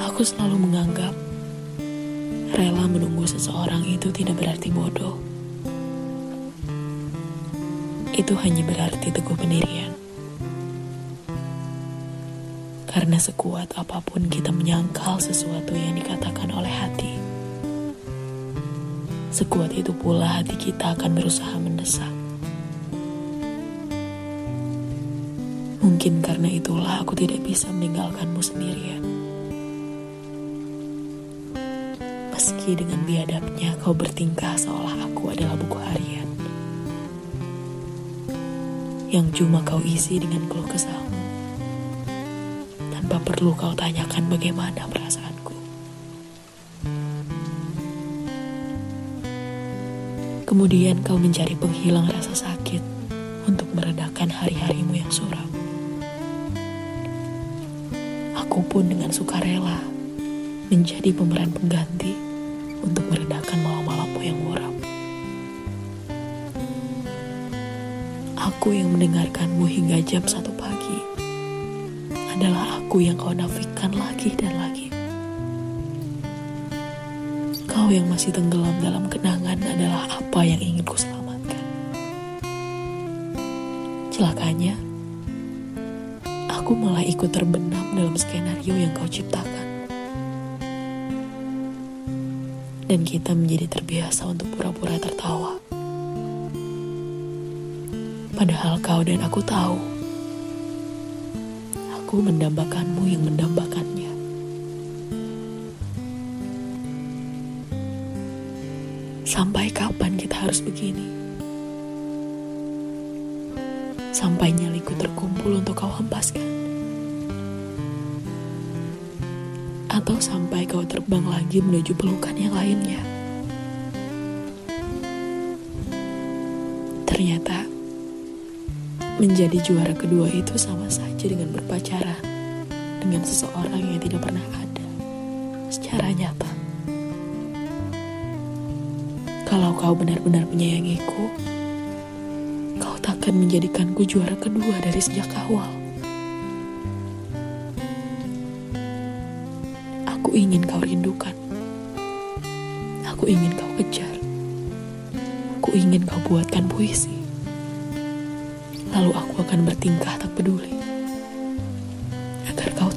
Aku selalu menganggap rela menunggu seseorang itu tidak berarti bodoh. Itu hanya berarti teguh pendirian. Karena sekuat apa pun kita menyangkal sesuatu yang dikatakan oleh hati, sekuat itu pula hati kita akan berusaha mendesak. Mungkin karena itulah aku tidak bisa meninggalkanmu sendirian. Meski dengan biadabnya kau bertingkah seolah aku adalah buku harian. Yang cuma kau isi dengan keluh kesahmu. Tanpa perlu kau tanyakan bagaimana perasaanku. Kemudian kau mencari penghilang rasa sakit untuk meredakan hari-harimu yang suram. Aku pun dengan sukarela menjadi pemeran pengganti untuk meredakan malam-malammu yang muram. Aku yang mendengarkanmu hingga jam satu pagi adalah aku yang kau nafikan lagi dan lagi. Kau yang masih tenggelam dalam kenangan adalah apa yang ingin ku selamatkan. Celakanya, aku malah ikut terbenam dalam skenario yang kau ciptakan. Dan kita menjadi terbiasa untuk pura-pura tertawa. Padahal kau dan aku tahu, aku mendambakanmu yang mendambakannya. Sampai kapan kita harus begini? Sampai nyaliku terkumpul untuk kau hempaskan. Atau sampai kau terbang lagi menuju pelukan yang lainnya. Ternyata menjadi juara kedua itu sama saja dengan berpacaran dengan seseorang yang tidak pernah ada secara nyata. Kalau kau benar-benar menyayangiku, kau takkan menjadikanku juara kedua dari sejak awal. Aku ingin kau rindukan. Aku ingin kau kejar. Aku ingin kau buatkan puisi. Lalu aku akan bertingkah tak peduli. Agar kau